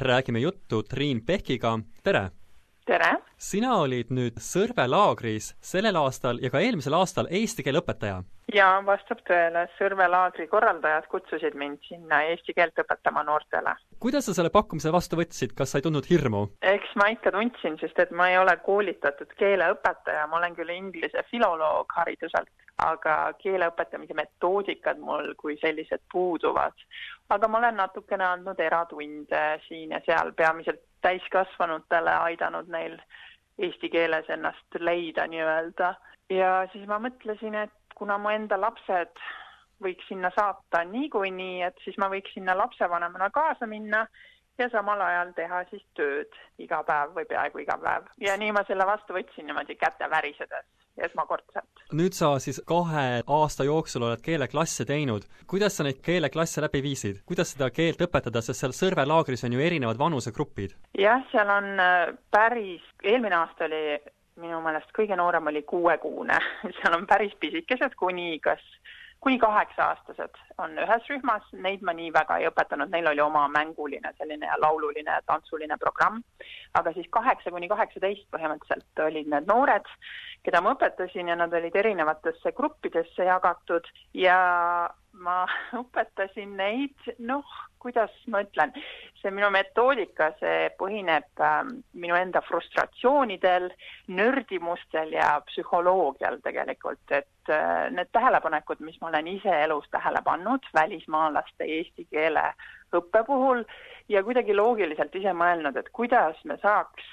räägime juttu Triin Pehkiga, tere! tere! sina olid nüüd Sõrve laagris sellel aastal ja ka eelmisel aastal eesti keele õpetaja. Jaa, vastab tõele, Sõrve laagri korraldajad kutsusid mind sinna eesti keelt õpetama noortele. kuidas sa selle pakkumise vastu võtsid, kas sa ei tundnud hirmu? eks ma ikka tundsin, sest et ma ei ole koolitatud keeleõpetaja, ma olen küll inglise filoloog hariduselt, aga keele õpetamise metoodikad mul kui sellised puuduvad. aga ma olen natukene andnud eratunde siin ja seal, peamiselt täiskasvanutele aidanud neil eesti keeles ennast leida nii-öelda. ja siis ma mõtlesin, et kuna mu enda lapsed võiks sinna saata niikuinii, et siis ma võiks sinna lapsevanemana kaasa minna ja samal ajal teha siis tööd iga päev või peaaegu iga päev. ja nii ma selle vastu võtsin niimoodi käte värisedes esmakordselt. nüüd sa siis kahe aasta jooksul oled keeleklasse teinud. kuidas sa neid keeleklasse läbi viisid? kuidas seda keelt õpetada, sest seal Sõrve laagris on ju erinevad vanusegrupid? jah, seal on äh, päris, eelmine aasta oli minu meelest kõige noorem oli kuuekuune. Seal on päris pisikesed kuni kas kuni kaheksa-aastased on ühes rühmas, neid ma nii väga ei õpetanud, neil oli oma mänguline selline ja laululine ja tantsuline programm. aga siis kaheksa kuni kaheksateist põhimõtteliselt olid need noored, keda ma õpetasin ja nad olid erinevatesse gruppidesse jagatud. Ja ma õpetasin neid, noh, kuidas ma ütlen, see minu metoodika, see põhineb äh, minu enda frustratsioonidel, nördimustel ja psühholoogial tegelikult, et äh, need tähelepanekud, mis ma olen ise elus tähele pannud välismaalaste eesti keele õppe puhul ja kuidagi loogiliselt ise mõelnud, et kuidas me saaks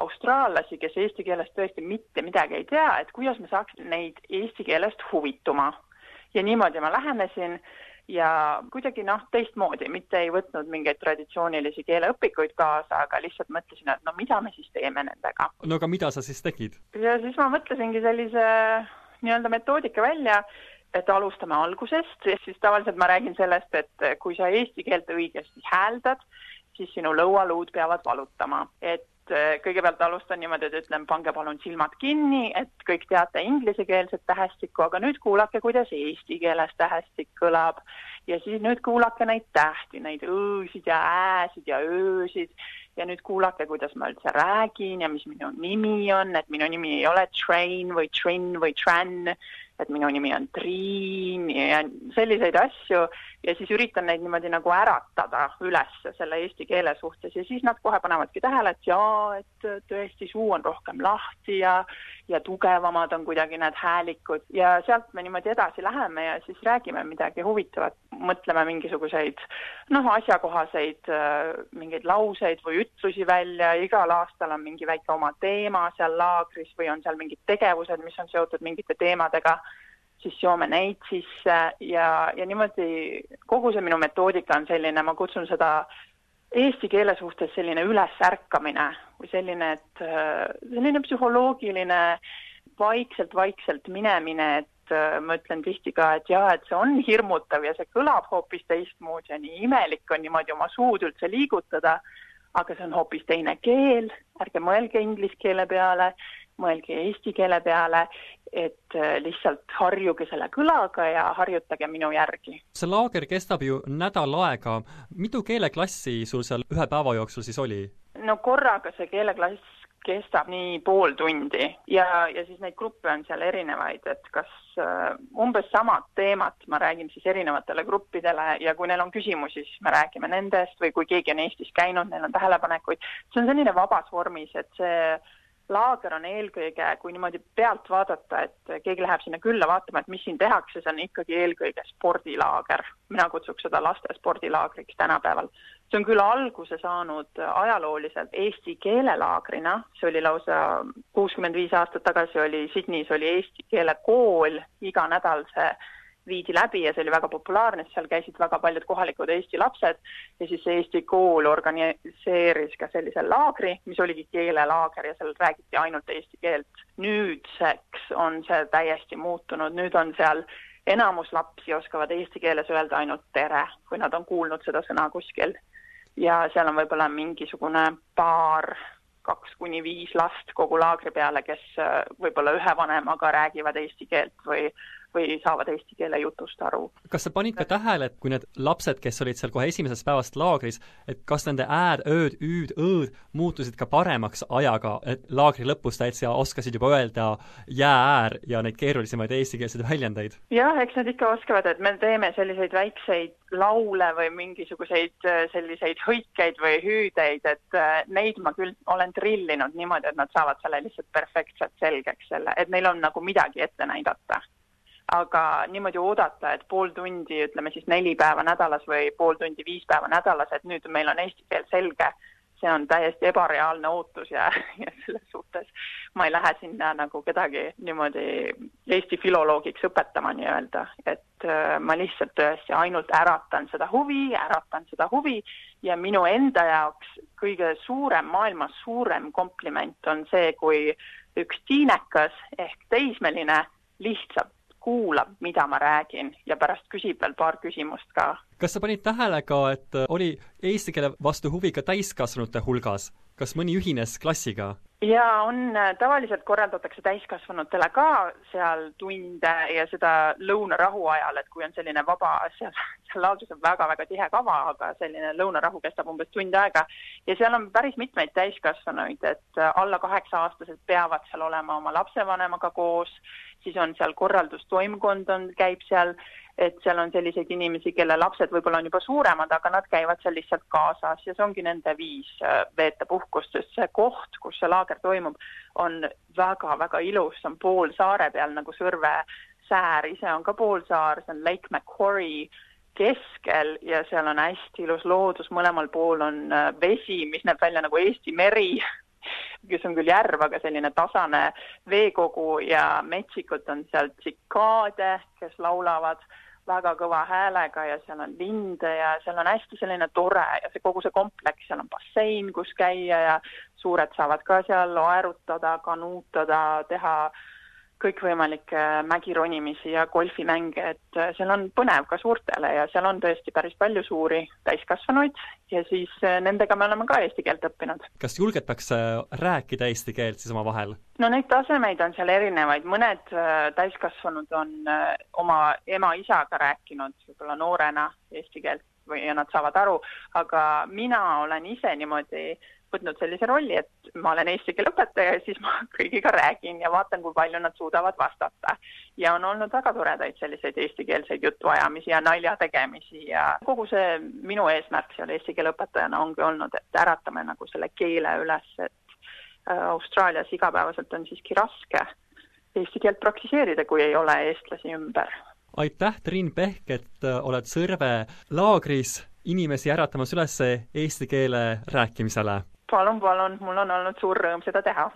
austraallasi, kes eesti keelest tõesti mitte midagi ei tea, et kuidas me saaks neid eesti keelest huvituma ja niimoodi ma lähenesin ja kuidagi noh, teistmoodi, mitte ei võtnud mingeid traditsioonilisi keeleõpikuid kaasa, aga lihtsalt mõtlesin, et no mida me siis teeme nendega. no aga mida sa siis tegid? ja siis ma mõtlesingi sellise nii-öelda metoodika välja, et alustame algusest, siis tavaliselt ma räägin sellest, et kui sa eesti keelt õigesti hääldad, siis sinu lõualuud peavad valutama, et Eh, kõigepealt alustan niimoodi, et ütlen, pange palun silmad kinni, et kõik teate inglisekeelset tähestikku, aga nüüd kuulake, kuidas eesti keeles tähestik kõlab. Ja siis nüüd kuulake neid tähti, neid õ-sid ja ä-sid ja öösid. Ja nüüd kuulake, kuidas ma üldse räägin ja mis minu nimi on, et minu nimi ei ole Train või Trin või Tran, et minu nimi on Triin ja selliseid asju. Ja siis üritan neid niimoodi nagu äratada üles selle eesti keele suhtes. Ja siis nad kohe panevadki tähele, et jaa, et tõesti suu on rohkem lahti ja ja tugevamad on kuidagi need häälikud. Ja sealt me niimoodi edasi läheme ja siis räägime midagi huvitavat, mõtleme mingisuguseid noh, asjakohaseid mingeid lauseid või ütlusi välja, igal aastal on mingi väike oma teema seal laagris või on seal mingid tegevused, mis on seotud mingite teemadega. Siis seome neid sisse ja, ja niimoodi kogu see minu metoodika on selline, ma kutsun seda eesti keele suhtes selline ülesärkamine või selline, et selline psühholoogiline vaikselt-vaikselt minemine, et ma ütlen tihti ka, et jaa, et see on hirmutav ja see kõlab hoopis teistmoodi ja nii imelik on niimoodi oma suud üldse liigutada, aga see on hoopis teine keel, ärge mõelge inglise keele peale, mõelge eesti keele peale, et äh, lihtsalt harjuge selle kõlaga ja harjutage minu järgi. see laager kestab ju nädal aega, mitu keeleklassi sul seal ühe päeva jooksul siis oli? no korraga see keeleklass kestab nii pool tundi ja, ja siis neid gruppe on seal erinevaid, et kas uh, umbes samad teemad ma räägin siis erinevatele gruppidele ja kui neil on küsimusi, siis me räägime nendest või kui keegi on Eestis käinud, neil on tähelepanekuid, see on selline vabas vormis, et see laager on eelkõige, kui niimoodi pealt vaadata, et keegi läheb sinna külla vaatama, et mis siin tehakse, see on ikkagi eelkõige spordilaager. mina kutsuks seda laste spordilaagriks tänapäeval. see on küll alguse saanud ajalooliselt eesti keelelaagrina, see oli lausa kuuskümmend viis aastat tagasi oli Sydneys oli eesti keele kool, iga nädal see viidi läbi ja see oli väga populaarne, seal käisid väga paljud kohalikud Eesti lapsed ja siis Eesti kool organiseeris ka sellise laagri, mis oligi keelelaager ja seal räägiti ainult eesti keelt. nüüdseks on see täiesti muutunud, nüüd on seal enamus lapsi oskavad eesti keeles öelda ainult tere, kui nad on kuulnud seda sõna kuskil. ja seal on võib-olla mingisugune paar kaks kuni viis last kogu laagri peale, kes võib-olla ühe vanemaga räägivad eesti keelt või või saavad eesti keele jutust aru. kas sa panid ka tähele, et kui need lapsed, kes olid seal kohe esimesest päevast laagris, et kas nende ä-d, ööd, üüd, õõd muutusid ka paremaks ajaga, et laagri lõpus täitsa oskasid juba öelda jää-äär ja neid keerulisemaid eestikeelseid väljendeid? jah, eks nad ikka oskavad, et me teeme selliseid väikseid laule või mingisuguseid äh, selliseid hõikeid või hüüdeid, et äh, neid ma küll olen trillinud niimoodi, et nad saavad selle lihtsalt perfektselt selgeks, selle, et neil on nagu midagi ette näidata aga niimoodi oodata, et pool tundi, ütleme siis neli päeva nädalas või pool tundi viis päeva nädalas, et nüüd meil on eesti keel selge, see on täiesti ebareaalne ootus ja, ja selles suhtes ma ei lähe sinna nagu kedagi niimoodi Eesti filoloogiks õpetama nii-öelda, et äh, ma lihtsalt tõesti ainult äratan seda huvi, äratan seda huvi ja minu enda jaoks kõige suurem, maailmas suurem kompliment on see, kui üks tiinekas ehk teismeline lihtsalt kuulab, mida ma räägin ja pärast küsib veel paar küsimust ka. kas sa panid tähele ka, et oli eesti keele vastu huvi ka täiskasvanute hulgas, kas mõni ühines klassiga? jaa, on, tavaliselt korraldatakse täiskasvanutele ka seal tunde ja seda lõunarahu ajal, et kui on selline vaba, seal, laagris on väga-väga tihe kava, aga selline lõunarahu kestab umbes tund aega. Ja seal on päris mitmeid täiskasvanuid, et alla kaheksa-aastased peavad seal olema oma lapsevanemaga koos, siis on seal korraldustoimkond on, käib seal et seal on selliseid inimesi, kelle lapsed võib-olla on juba suuremad, aga nad käivad seal lihtsalt kaasas. Ja see ongi nende viis äh, veeta puhkust, sest see koht, kus see laager toimub, on väga-väga ilus, see on poolsaare peal nagu Sõrve säär. Ise on ka poolsaar, see on Lake Macquarie keskel ja seal on hästi ilus loodus, mõlemal pool on äh, vesi, mis näeb välja nagu Eesti meri kes on küll järv, aga selline tasane veekogu ja metsikud on seal tsikaade, kes laulavad väga kõva häälega ja seal on linde ja seal on hästi selline tore ja see kogu see kompleks, seal on bassein, kus käia ja suured saavad ka seal aerutada, kanuutada, teha kõikvõimalikke mägironimisi ja golfimänge, et seal on põnev ka suurtele ja seal on tõesti päris palju suuri täiskasvanuid ja siis nendega me oleme ka eesti keelt õppinud. kas julgetakse rääkida eesti keelt siis omavahel? no neid tasemeid on seal erinevaid, mõned äh, täiskasvanud on äh, oma ema-isaga rääkinud võib-olla noorena eesti keelt või, ja nad saavad aru, aga mina olen ise niimoodi võtnud sellise rolli, et ma olen eesti keele õpetaja ja siis ma kõigiga räägin ja vaatan, kui palju nad suudavad vastata. ja on olnud väga toredaid selliseid eestikeelseid jutuajamisi ja nalja tegemisi ja kogu see minu eesmärk seal eesti keele õpetajana ongi olnud, et äratame nagu selle keele üles, et Äh, Austraalias igapäevaselt on siiski raske eesti keelt praktiseerida, kui ei ole eestlasi ümber. aitäh, Triin Pehk, et äh, oled Sõrve laagris inimesi äratamas üles eesti keele rääkimisele. Palun, palun, mul on olnud suur rõõm seda teha